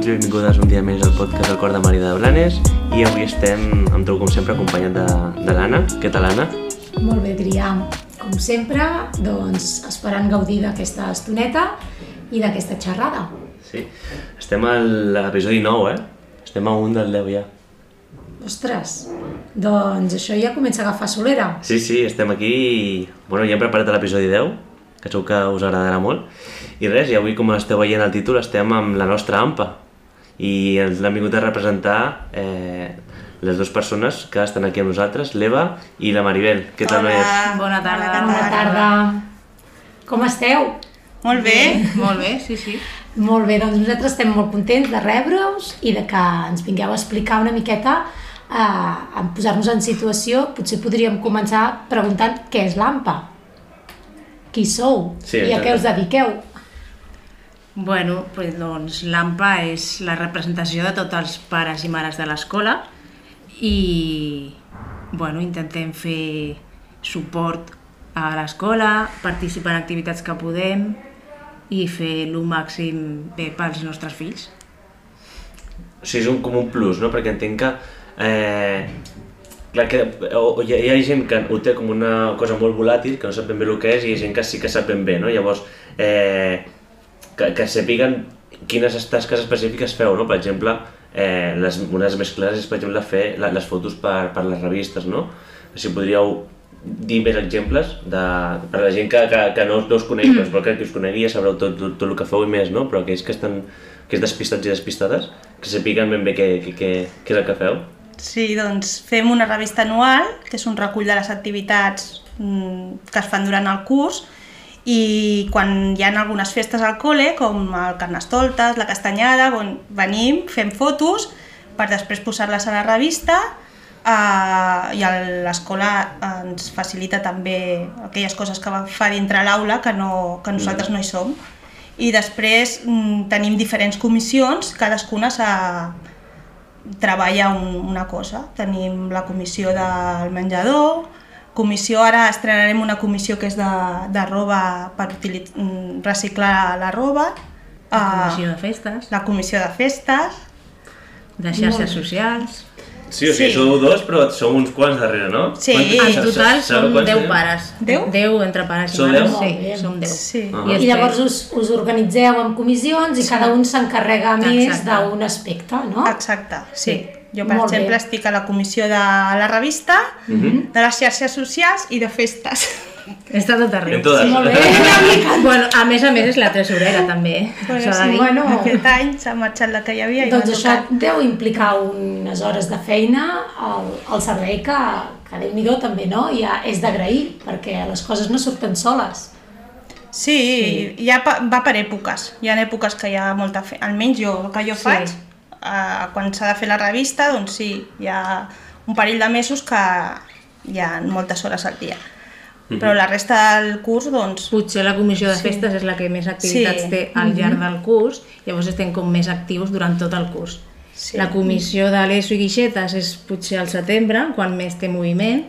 benvinguts i benvingudes un dia més al podcast del Cor de Maria de Blanes i avui estem, amb tu com sempre, acompanyat de, de l'Anna. Què tal, Anna? Molt bé, Adrià. Com sempre, doncs, esperant gaudir d'aquesta estoneta i d'aquesta xerrada. Sí. Estem a l'episodi 9, eh? Estem a un del 10 ja. Ostres, doncs això ja comença a agafar solera. Sí, sí, estem aquí i... Bueno, ja hem preparat l'episodi 10, que segur que us agradarà molt. I res, i avui, com esteu veient el títol, estem amb la nostra AMPA. I ens l'han vingut a representar eh, les dues persones que estan aquí amb nosaltres, l'Eva i la Maribel. Què tal, noies? Bona tarda. Bona tarda. Com esteu? Molt bé, molt bé, sí, sí. Molt bé, doncs nosaltres estem molt contents de rebre-us i de que ens vingueu a explicar una miqueta, eh, a posar-nos en situació. Potser podríem començar preguntant què és l'AMPA. Qui sou Sí, i a què us dediqueu? Bueno, pues, doncs l'AMPA és la representació de tots els pares i mares de l'escola i bueno, intentem fer suport a l'escola, participar en activitats que podem i fer el màxim bé pels nostres fills. O sigui, és un, com un plus, no? Perquè entenc que... Eh, clar, que o, hi, ha, hi ha gent que ho té com una cosa molt volàtil, que no sap ben bé el que és, i hi ha gent que sí que sap ben bé, no? Llavors, eh, que, que sapiguen quines tasques específiques feu, no? Per exemple, eh, les, una de les més clares és, per exemple, fer la, les fotos per, per les revistes, no? Si podríeu dir més exemples de, per la gent que, que, que no, no us coneix, però crec que us conegui ja sabreu tot, tot, tot el que feu i més, no? Però aquells que estan que és despistats i despistades, que sapiguen ben bé què, què, què, què és el que feu. Sí, doncs fem una revista anual, que és un recull de les activitats mm, que es fan durant el curs, i quan hi ha algunes festes al col·le, com el Carnestoltes, la Castanyada, on venim, fem fotos per després posar-les a la revista eh, i l'escola ens facilita també aquelles coses que fa dintre l'aula que, no, que nosaltres no hi som. I després mm, tenim diferents comissions, cadascuna s'ha treballa un, una cosa. Tenim la comissió del menjador, comissió, ara estrenarem una comissió que és de, de roba per utilitzar, reciclar la roba, La Ah, comissió de festes, la comissió de festes, de xarxes socials... Sí, o sigui, Sí. sou dos, però som uns quants darrere, no? Sí. En total som quants 10 tenim? pares. Deu? 10 entre pares i mares. Sí, som 10. Sí. Ah. I després- llavors us, us organitzeu en comissions i cada un s'encarrega més d'un aspecte, no? exacte, sí. Jo, per Molt bé. exemple, estic a la comissió de la revista, Mhm. de les xarxes socials i de festes. Està tot arreu. En totes. Molt bé. Bueno, a més a més és la tresorera també, Bueno, s'ha de sí. Bueno. Aquest any s'ha marxat la que hi havia i Doncs això tocat. deu implicar unes hores de feina al, al servei que, que déu nhi també, no? Ja és d'agrair, perquè les coses no surten soles. Sí, sí. Ja pa- va per èpoques. Hi ha èpoques que hi ha molta feina. Almenys jo, el que jo Sí. faig, eh, quan s'ha de fer la revista, doncs sí, hi ha un parell de mesos que hi ha moltes hores al dia. Però la resta del curs, doncs, Potser la comissió de festes és la que més activitats Sí. té al llarg del curs, llavors estem com més actius durant tot el curs. Sí. La comissió de l'ESO i guixetes és potser al setembre, quan més té moviment,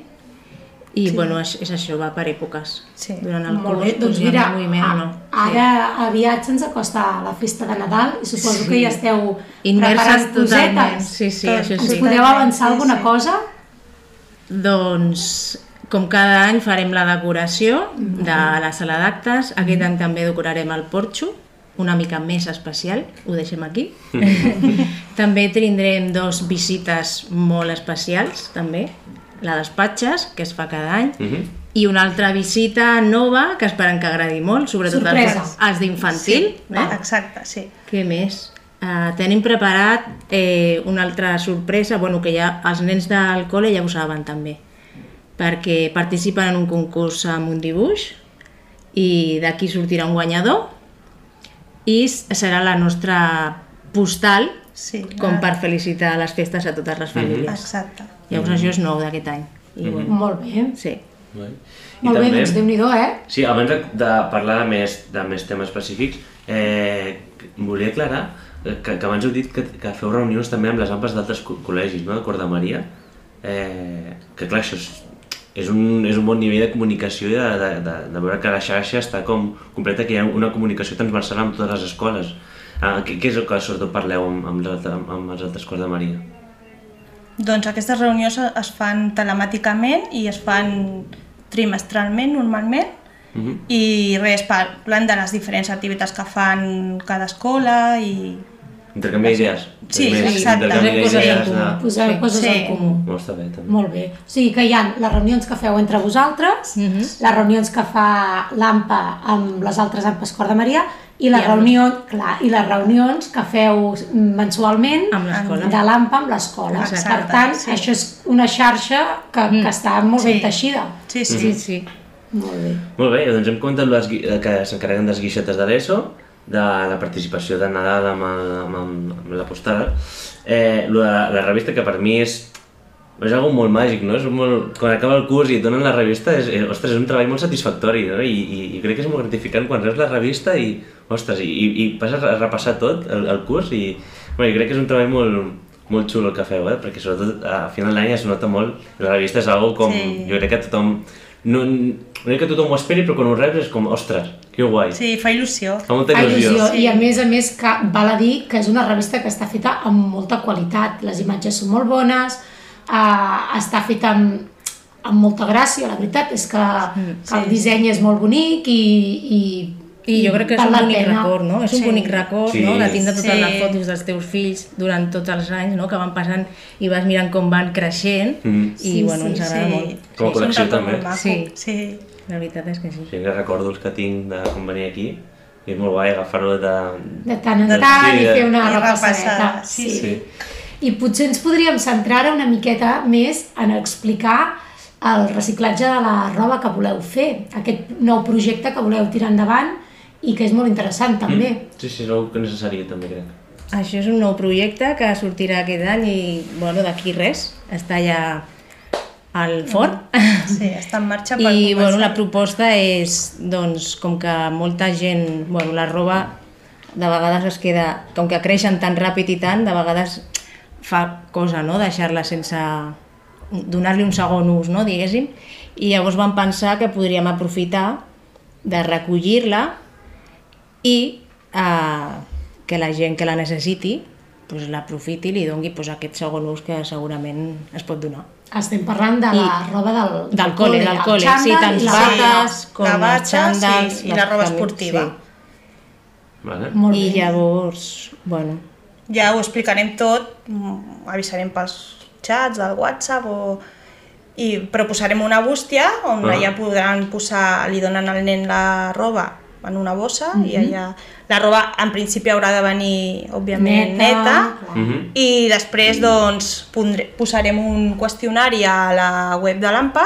i bueno, és, és això, va per èpoques. Sí. Durant el Molt curs, bé, doncs ha mira, moviment o no. a- ara aviat se'ns acosta la festa de Nadal i suposo que ja esteu Immerses preparant totalment. cosetes. Sí, sí, Tot. això Ens sí. podeu avançar Sí, alguna sí. cosa? Doncs, com cada any farem la decoració de la sala d'actes, aquest any també decorarem el porxo, una mica més especial, ho deixem aquí. també tindrem dos visites molt especials, també, la despatxes, que es fa cada any, Mhm. i una altra visita nova que esperem que agradi molt, sobretot Sorpresa. els, els d'infantil. sí, eh? exacte, sí. Què més? Uh, tenim preparat eh, una altra sorpresa, bueno, que ja els nens del col·le ja ho saben també, perquè participen en un concurs amb un dibuix i d'aquí sortirà un guanyador i serà la nostra postal sí com ah, per felicitar les festes a totes les famílies. Exacte. Llavors això és nou d'aquest any. I bueno, Molt bé. sí. Molt bé. Molt bé, doncs déu nhi eh? Sí, abans de, de parlar de més, de més temes específics, eh, volia aclarar que, que abans heu dit que, que feu reunions també amb les ampes d'altres co- col·legis, no?, de Cor de Maria. Eh, que clar, això és, és, un, és un bon nivell de comunicació i de, de, de, de veure que la xarxa està com completa, que hi ha una comunicació transversal amb totes les escoles. Ah, què, què és el que sobretot parleu amb, amb, altres- amb els altres cors de Maria? Doncs aquestes reunions es fan telemàticament i es fan trimestralment normalment Mhm. i res, parlen de les diferents activitats que fan cada escola i Intercanviar idees? Sí, Més exacte. Intercanviar coses en comú. de... Posar Sí. coses Sí. en comú. Molt està bé, també. Molt bé. O sigui que hi ha les reunions que feu entre vosaltres, Mhm. les reunions que fa l'AMPA amb les altres AMPAs Cor de Maria i les, I amb- reunions, clar, i les reunions que feu mensualment Amb l'escola. de l'AMPA amb l'escola. Per tant, sí. això és una xarxa que, que està molt ben Sí. teixida. sí, sí. Sí, sí. Molt bé. Molt bé, doncs hem comentat les, gui- que s'encarreguen de les guixetes de l'ESO, de la participació de Nadal amb, el, amb, amb, amb la postada. Eh, lo de la, la revista, que per mi és, és algo molt màgic, no? És molt, quan acaba el curs i et donen la revista, és, és, ostres, és un treball molt satisfactori, no? I, i, i crec que és molt gratificant quan reps la revista i, ostres, i, i, i passes a repassar tot el, el curs i, bueno, jo crec que és un treball molt, molt xulo el que feu, eh? perquè sobretot a final d'any es nota molt, la revista és algo com, Sí. jo crec que tothom, no, no crec que tothom ho esperi, però quan ho reps és com, ostres, que guai. Sí, fa il·lusió. Fa molta A il·lusió. il·lusió. I a més a més que val a dir que és una revista que està feta amb molta qualitat. Les imatges són molt bones, eh, està feta amb, amb molta gràcia, la veritat és que, que el sí. disseny és molt bonic i, i, I jo crec que és un bonic pena. record, no? És un Sí. bonic record, Sí. no? De tindre totes Sí. les fotos dels teus fills durant tots els anys, no? Que van passant i vas mirant com van creixent Mhm. i, Sí, bueno, sí, ens agrada sí. molt. Com a És un col·lecció, record també. Sí. sí. La veritat és que sí. Sí, que recordo els que tinc de quan venia aquí, i és molt guai agafar-ho de... de tant en tant sí, i fer una i repassadeta. repassar, sí, sí. I potser ens podríem centrar una miqueta més en explicar el reciclatge de la roba que voleu fer, aquest nou projecte que voleu tirar endavant i que és molt interessant també. Mm. Sí, sí, és una que necessària també, crec. Això és un nou projecte que sortirà aquest any i, bueno, d'aquí res, està ja al forn. Sí, està en marxa per I bueno, la proposta és, doncs, com que molta gent, bueno, la roba de vegades es queda, com que creixen tan ràpid i tant, de vegades fa cosa, no?, deixar-la sense donar-li un segon ús, no?, diguéssim, i llavors vam pensar que podríem aprofitar de recollir-la i eh, que la gent que la necessiti pues, l'aprofiti i li dongui pues, aquest segon ús que segurament es pot donar. Estem parlant de la roba del, Del col·le, del el col·le, xandall sí, tant i la bates bata. com la batxa, sí, i la roba esportiva. Vale? Molt I bé. llavors, bueno, Ja ho explicarem tot, mm, avisarem pels xats del WhatsApp o... I, però posarem una bústia on Ah. allà podran posar, li donen al nen la roba en una bossa i Mhm. allà la roba en principi haurà de venir òbviament Neta, neta, clar. Mhm. i després doncs, pondré, posarem un qüestionari a la web de l'AMPA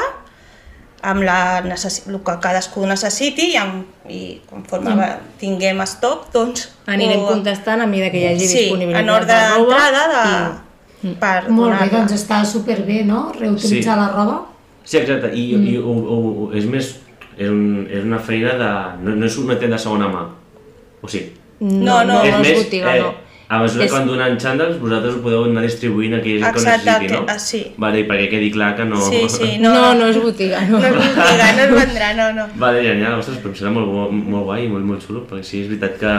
amb la el que cadascú necessiti i, amb, i conforme va- tinguem estoc doncs anirem ho- contestant a mesura que hi hagi sí, disponibilitat en ordre de roba. d'entrada de... per Molt bé, doncs està superbé, no? Reutilitzar Sí. la roba. Sí, exacte, i, mm. i ho, ho, ho, és més, és, un, és una feina de... No, no és una tenda de segona mà, o sí? No, no, és no més, és botiga, no. A mesura És- que van donant xandalls, vosaltres ho podeu anar distribuint a aquella gent que ho necessiti, no? ah, sí. Vale, i perquè quedi clar que no... Sí, sí, No, no, no, és botiga, no. no és botiga, no es vendrà, no, no. Vale, genial, ostres, però em sembla molt, molt guai i molt, molt xulo, perquè sí, és veritat que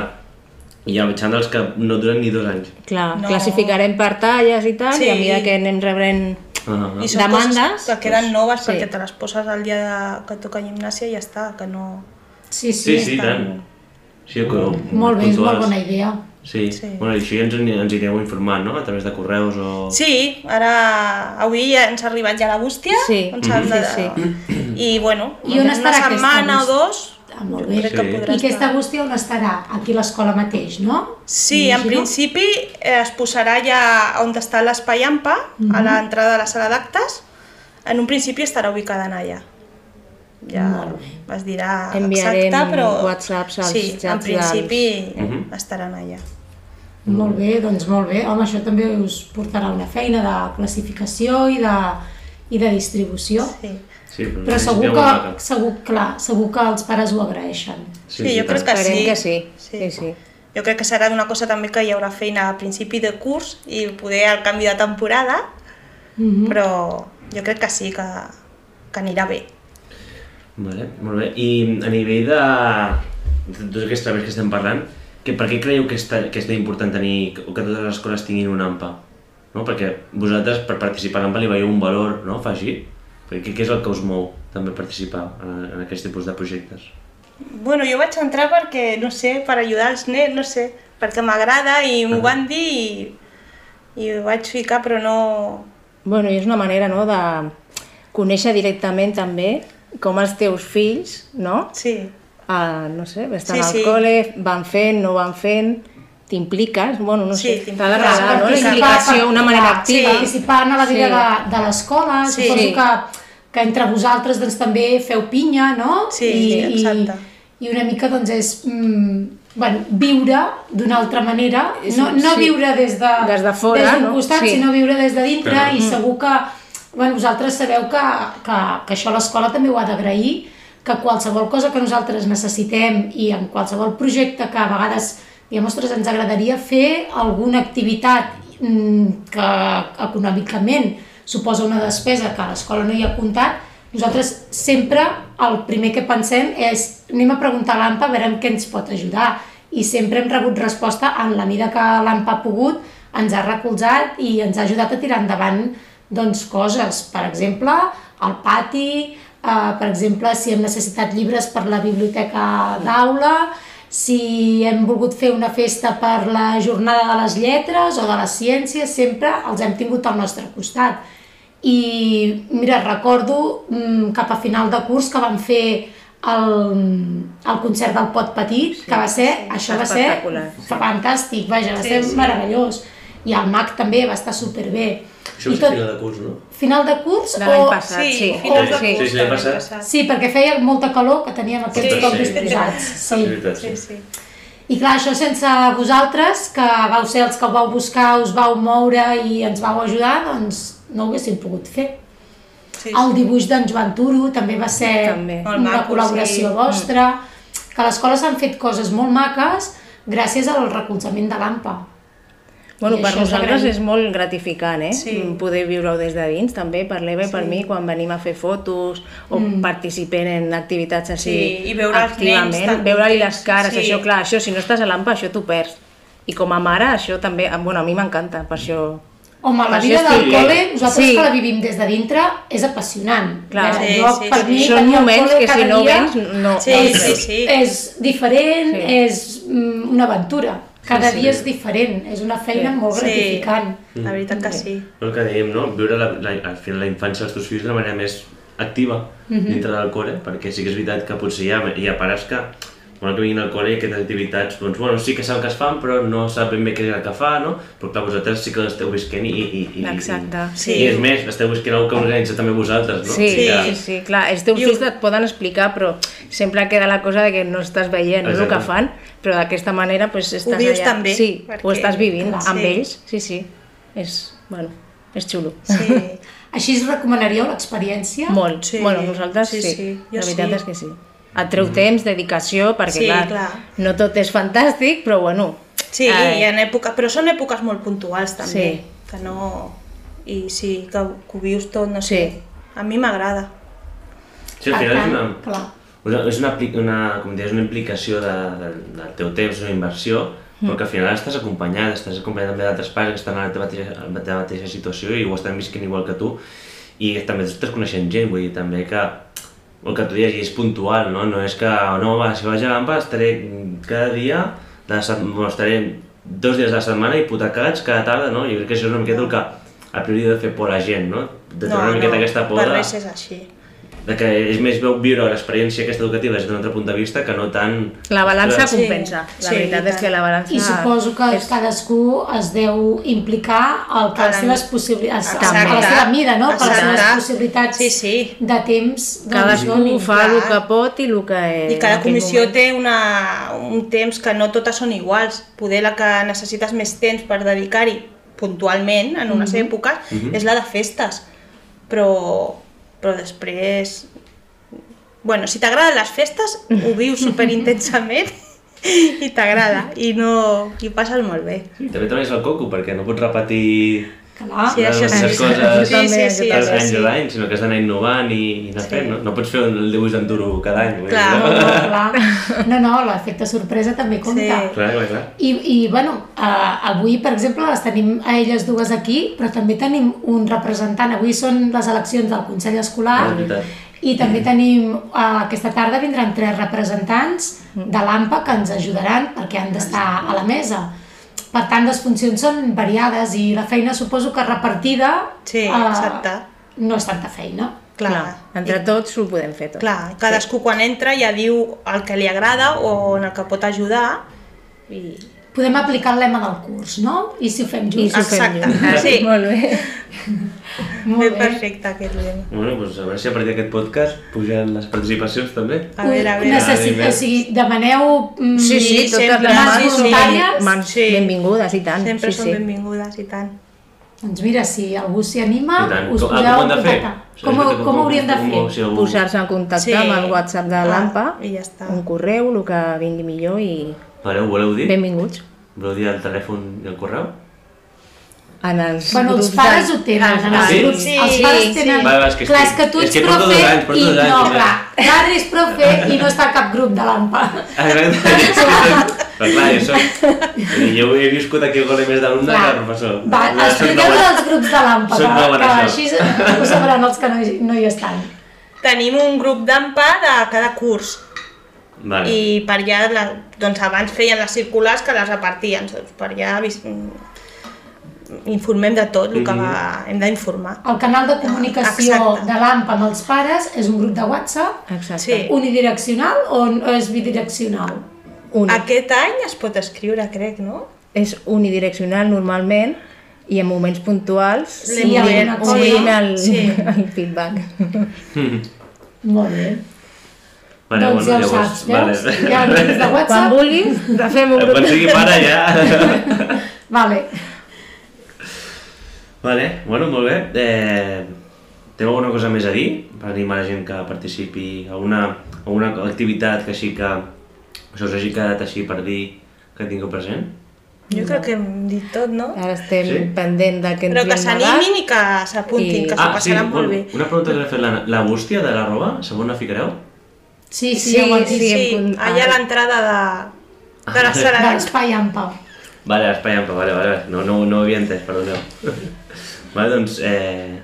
hi ha xandalls que no duren ni dos anys. Clar, No. classificarem per talles i tal, Sí. i a mesura que anem rebrent... Ah, ah. I són Demandes, coses que queden noves sí. perquè te les poses el dia de, que toca gimnàsia i ja està, que no... Sí, sí. Sí, sí, estan- tant. Sí, que, Molt bé, és molt bona idea. Sí. Sí. Bueno, i això ja ens, en- ens hi aneu informant, no? A través de correus o... Sí, ara avui ja ens ha arribat ja la bústia, Sí, on s'han de... sí, I bueno, I on una estarà aquesta setmana o dos, Ah, molt bé. Sí. podrà I aquesta bústia on estarà? Aquí a l'escola mateix, no? Sí, en principi eh, es posarà ja on està l'espai AMPA, a l'entrada de la sala d'actes. En un principi estarà ubicada en allà. Ja es dirà Enviarem exacte, però... whatsapps als sí, en principi Mhm. estaran allà. Molt bé, doncs molt bé. Home, això també us portarà una feina de classificació i de, i de distribució. Sí. Sí, però, Però segur que, segur, clar, segur que els pares ho agraeixen. Sí, jo tant. crec que sí. que sí. Sí. sí, sí. Jo crec que serà una cosa també que hi haurà feina a principi de curs i poder al canvi de temporada, Mhm. però jo crec que sí, que, que anirà bé. Vale, molt bé. I a nivell de, de tots aquests treballs que estem parlant, que, per què creieu que és, tan, que és tan important tenir, o que totes les escoles tinguin un AMPA? No? Perquè vosaltres, per participar en AMPA, li veieu un valor, no? Fa així? Perquè què és el que us mou també participar en, en aquest tipus de projectes? Bueno, jo vaig entrar perquè, no sé, per ajudar els nens, no sé, perquè m'agrada i m'ho van dir i, i ho vaig ficar, però no... Bueno, i és una manera no, de conèixer directament també com els teus fills, no? Sí, Uh, no sé, estan Sí, al sí. col·le, van fent, no van fent, t'impliques, bueno, no Sí, sé, t'ha d'agradar, no? La implicació, una manera activa. Participar en la vida Sí. de, de l'escola, Sí. suposo Sí. que, que entre vosaltres doncs, també feu pinya, no? Sí, I, sí, exacte. I, I una mica doncs és mm, bueno, viure d'una altra manera, no, no Sí. viure des de, Des de fora, des d'un no? costat, Sí. sinó viure des de dintre Clar. i segur que bueno, vosaltres sabeu que, que, que això l'escola també ho ha d'agrair, que qualsevol cosa que nosaltres necessitem i en qualsevol projecte que a vegades diguem, ostres, ens agradaria fer alguna activitat mm, que econòmicament suposa una despesa que a l'escola no hi ha comptat, nosaltres sempre el primer que pensem és anem a preguntar a l'AMPA a veure què ens pot ajudar. I sempre hem rebut resposta en la mida que l'AMPA ha pogut, ens ha recolzat i ens ha ajudat a tirar endavant doncs, coses, per exemple, al pati, per exemple, si hem necessitat llibres per la biblioteca d'aula, si hem volgut fer una festa per la jornada de les lletres o de les ciències, sempre els hem tingut al nostre costat. I mira, recordo mm, cap a final de curs que vam fer el, el concert del Pot Petit, que va ser, sí, això va ser fantàstic, vaja, va Sí, ser sí. meravellós. I el MAC també va estar superbé. Això és a final de curs, no? final de curs De l'any o... passat, sí. sí, finals de sí. curs. Sí, sí, l'any també passat. Sí, perquè feia molta calor, que teníem aquests Sí, cops sí. disposats. Sí. veritat, Sí, sí. sí. I clar, això sense vosaltres, que vau ser els que ho vau buscar, us vau moure i ens vau ajudar, doncs no ho haguéssim pogut fer. sí, El dibuix d'en Joan Turo també va ser També. Molt una maco, col·laboració sí. vostra, que a l'escola s'han fet coses molt maques gràcies al recolzament de l'AMPA. Bueno, I per nosaltres agrair. és molt gratificant, eh? Sí. Poder viure-ho des de dins, també, per l'Eva i per mi, quan venim a fer fotos o mm. participem en activitats així Sí, i veure els nens tan veure-li les cares, sí. això, clar, això, si no estàs a l'AMPA, això t'ho perds. I com a mare, això també, bueno, a mi m'encanta, per això... Home, la vida del estic- col·le, nosaltres Sí. que la vivim des de dintre, és apassionant. Clar. Veure, Sí, jo, sí, per sí. mi, Són moments que si no dia vens, no... Sí, no sí, sí. És diferent, Sí. és mm, una aventura. Cada dia és diferent, és una feina Sí. molt Sí. gratificant. La veritat que sí. El que dèiem, no? Viure la, la, al final la infància dels teus fills d'una manera més activa dintre del col·le, perquè sí que és veritat que potser hi ha, hi ha pares que quan vinguin al col·le aquestes activitats, doncs bueno, sí que saben que es fan, però no saben ben bé què és el que fa, no? Però clar, vosaltres sí que l'esteu visquent i, i, i, Exacte, i, sí. i és més, esteu visquent algo que organitza també vosaltres, no? Sí, sí, sí, sí, clar, els teus ho- fills et poden explicar, però sempre queda la cosa de que no estàs veient no, el Exacte. que fan, però d'aquesta manera pues, estàs vius allà. també, Sí, perquè- ho estàs vivint Clar. amb Sí. ells, sí, sí, és, bueno, és xulo. Sí. Així es recomanaríeu l'experiència? Molt, Sí, bueno, nosaltres sí, sí, sí, jo la veritat sí. és que sí. Et treu temps, dedicació, perquè Sí, clar, clar. no tot és fantàstic, però bueno. Sí, eh, hi ha èpoques, però són èpoques molt puntuals també, Sí. que no... I sí, que, ho- que ho vius tot, no sé. Sí. A mi m'agrada. Sí, al final és una, Clar. una, és una, una, com deies, una implicació de, de, del teu temps, una inversió, però que al final estàs acompanyat, estàs acompanyat també d'altres pares que estan en la teva, mateixa, en la teva mateixa situació i ho estan visquent igual que tu i també estàs coneixent gent, vull dir, també que el que tu deies, i és puntual, no? No és que, no, va, si vaig a l'AMPA estaré cada dia, de set, bueno, estaré dos dies de la setmana hipotecats cada tarda, no? Jo crec que això és una miqueta el que a priori de fer por a la gent, no? De treure una miqueta aquesta por per de, res és així. De que és més veu viure l'experiència aquesta educativa des d'un altre punt de vista que no tant... La balança Ostres, compensa. La Sí, veritat és que la balança... I suposo que és... cadascú es deu implicar el que les seves possibilitats, a la seva mida, no? Que les seves possibilitats Sí, sí. de temps doncs, Cadascú donin. fa el que pot i el que... I cada comissió moment. té una, un temps que no totes són iguals. Poder la que necessites més temps per dedicar-hi puntualment, en unes èpoques, és la de festes. Però, però després... Bueno, si t'agraden les festes, ho vius superintensament i t'agrada i no i passes molt bé. Sí, també treballes el coco, perquè no pots repetir Clar. Sí, això les sí. coses Sí, sí, sí, anys sí. sinó que has d'anar innovant i, i anar Sí. fent, no? No pots fer el dibuix d'en duro cada any. Clar. No, No? no, clar. No, no, l'efecte sorpresa també compta. Sí. Clar, clar, clar. I, i bueno, uh, avui, per exemple, les tenim a elles dues aquí, però també tenim un representant. Avui són les eleccions del Consell Escolar Ah, i també tenim, uh, aquesta tarda vindran tres representants de l'AMPA que ens ajudaran perquè han d'estar a la mesa. Per tant, les funcions són variades i la feina suposo que repartida Sí, eh, exacte. no és tanta feina. Clar. Clar, entre tots ho podem fer tot. Clar, cadascú quan entra ja diu el que li agrada o en el que pot ajudar i... Podem aplicar el lema del curs, no? I si ho fem junts. fem Exacte, junts. sí. Molt bé. Molt Bé, perfecte aquest lema. Bueno, doncs a veure si a partir d'aquest podcast pugen les participacions també. A veure, a veure. Necessit, Ah, o sigui, demaneu mm, Sí, sí, totes sempre, les mans voluntàries. mans Sí. benvingudes i tant. Sempre sí, són sí. benvingudes i tant. Doncs mira, si algú s'hi anima, us Com- ah, podeu com ho hem de fer? contactar. Com, com ho hauríem de fer? Si algú... Posar-se en contacte Sí. amb el WhatsApp de Ah, l'AMPA, i ja està. un correu, el que vingui millor i Vale, ho voleu dir? benvinguts. Voleu dir el telèfon i el correu? En els Bueno, els pares de- ho tenen, en Ah, els sí? grups. Sí, els pares sí. tenen... Vale, va, és que clar, és que tu és ets que profe dos anys, i... dos anys, no, clar, l'Adri és profe i no està cap grup de l'AMPA. Ah, exacte. Però clar, jo soc... Jo he viscut aquí el més d'alumne que el professor. Va, Ja soc expliqueu nou. dels grups de l'AMPA, que, que així ho sabran els que no, hi- no hi estan. Tenim un grup d'AMPA de cada curs Vale. i per allà, la, doncs abans feien les circulars que les repartien, doncs per allà vis, informem de tot el que Mhm. va, hem d'informar. El canal de comunicació Exacte. de l'AMPA amb els pares és un grup de WhatsApp Exacte. Sí. unidireccional o o és bidireccional? Un, Aquest any es pot escriure, crec, no? és unidireccional normalment i en moments puntuals Sí, obrim, obrim el, Sí. el feedback. Molt bé. Vale, doncs ja ho llavors, saps, veus? Vale. Ha grups de Quan WhatsApp. vulguis, fem un grup. Quan sigui pare ja... Vale. Vale, bueno, molt bé. Eh, teniu alguna cosa més a dir per animar la gent que participi? Alguna, alguna activitat que així que això us hagi quedat així per dir que tingueu present? Jo crec que hem dit tot, no? Ara estem Sí? pendent de que Però entri que s'animin i que s'apuntin, I- que s'ho passaran molt bé. Una pregunta que li ha fet la, la bústia de la roba, segon la ficareu? Sí, sí, Sí, sí. Sí, allà a ah. l'entrada de, de la Ah, sala De l'espai AMPA. Vale, l'espai ample, vale, vale, vale. No, no, no ho havia entès, perdoneu. vale, doncs, eh,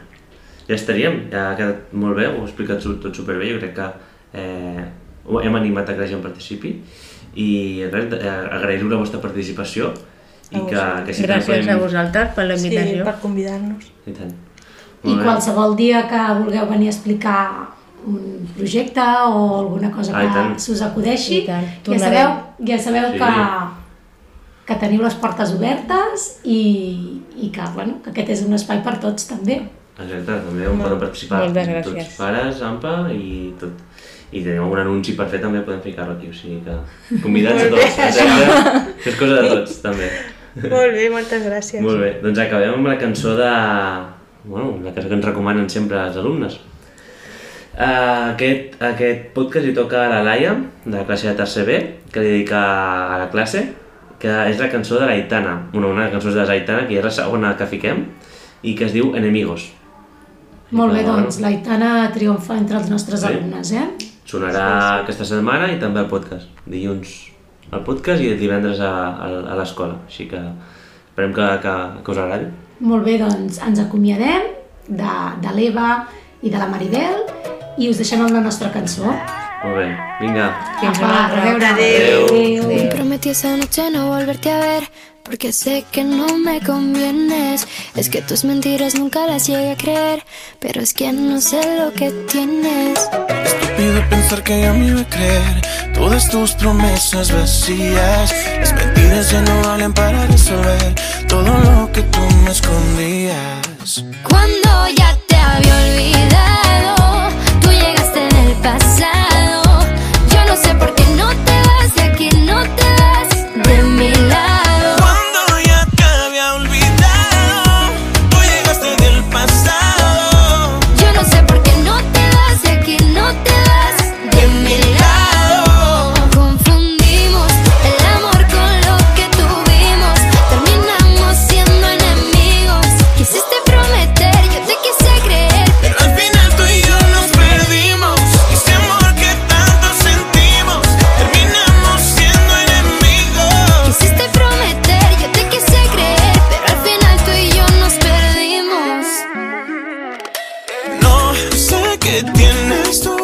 ja estaríem, ja ha quedat molt bé, ho he explicat tot superbé, jo crec que eh, ho hem animat a que la gent participi i res, eh, agrair-vos la vostra participació i que, que si Gràcies a vosaltres per la Sí, per convidar-nos. I tant. I bé. qualsevol dia que vulgueu venir a explicar un projecte o alguna cosa Ah, que s'us acudeixi, I tant, ja sabeu, ja sabeu Sí. que, que teniu les portes obertes i, i que, bueno, que aquest és un espai per tots també. Exacte, també on poden participar Moltes tots gràcies. pares, AMPA i tot. I tenim algun anunci per fer també podem ficar-lo aquí, o sigui que convidats a tots, exacte. Que és cosa de tots, també. Molt bé, moltes gràcies. Molt bé, doncs acabem amb la cançó de... Bueno, la cançó que ens recomanen sempre els alumnes. Uh, aquest, aquest podcast li toca a la Laia, de la classe de tercer B, que li dedica a la classe, que és la cançó de l'Aitana, una, una cançó de l'Aitana, que és la segona que fiquem, i que es diu Enemigos. Molt bé, doncs, l'Aitana triomfa entre els nostres Sí. alumnes, eh? Sonarà aquesta setmana i també el podcast. Dilluns al podcast i divendres a, a, a l'escola. Així que esperem que, que, que us agradi. Molt bé, doncs ens acomiadem de, de l'Eva i de la Maribel i us deixem amb la nostra cançó. Molt bé, vinga. Fins una a reveure. Adéu. Adéu. Me prometí esa noche no volverte a ver, porque sé que no me convienes. Es que tus mentiras nunca las llegué a creer, pero es que no sé lo que tienes. Estúpido pensar que ya me iba a creer todas tus promesas vacías. Las mentiras ya no valen para resolver todo lo que tú me escondías. Cuando ya te había olvidado, que tienes tú.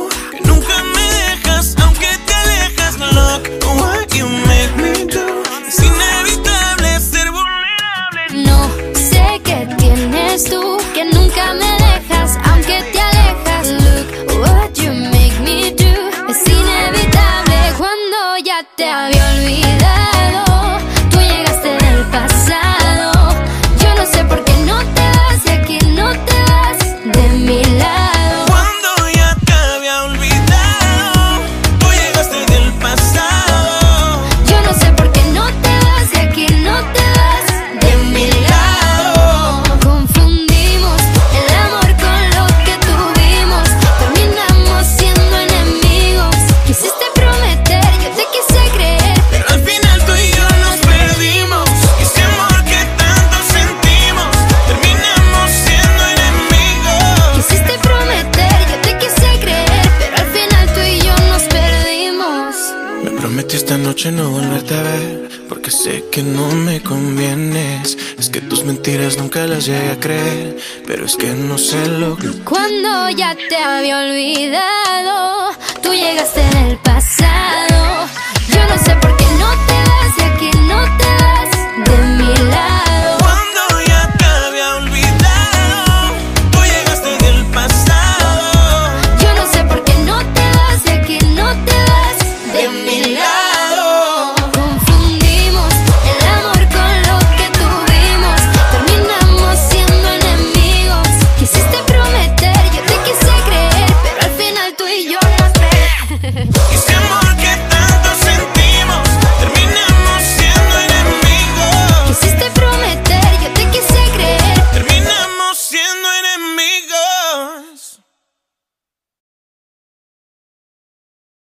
Mentiras nunca las llegué a creer, pero es que no sé lo que... Cuando ya te había olvidado, tú llegaste en el pasado.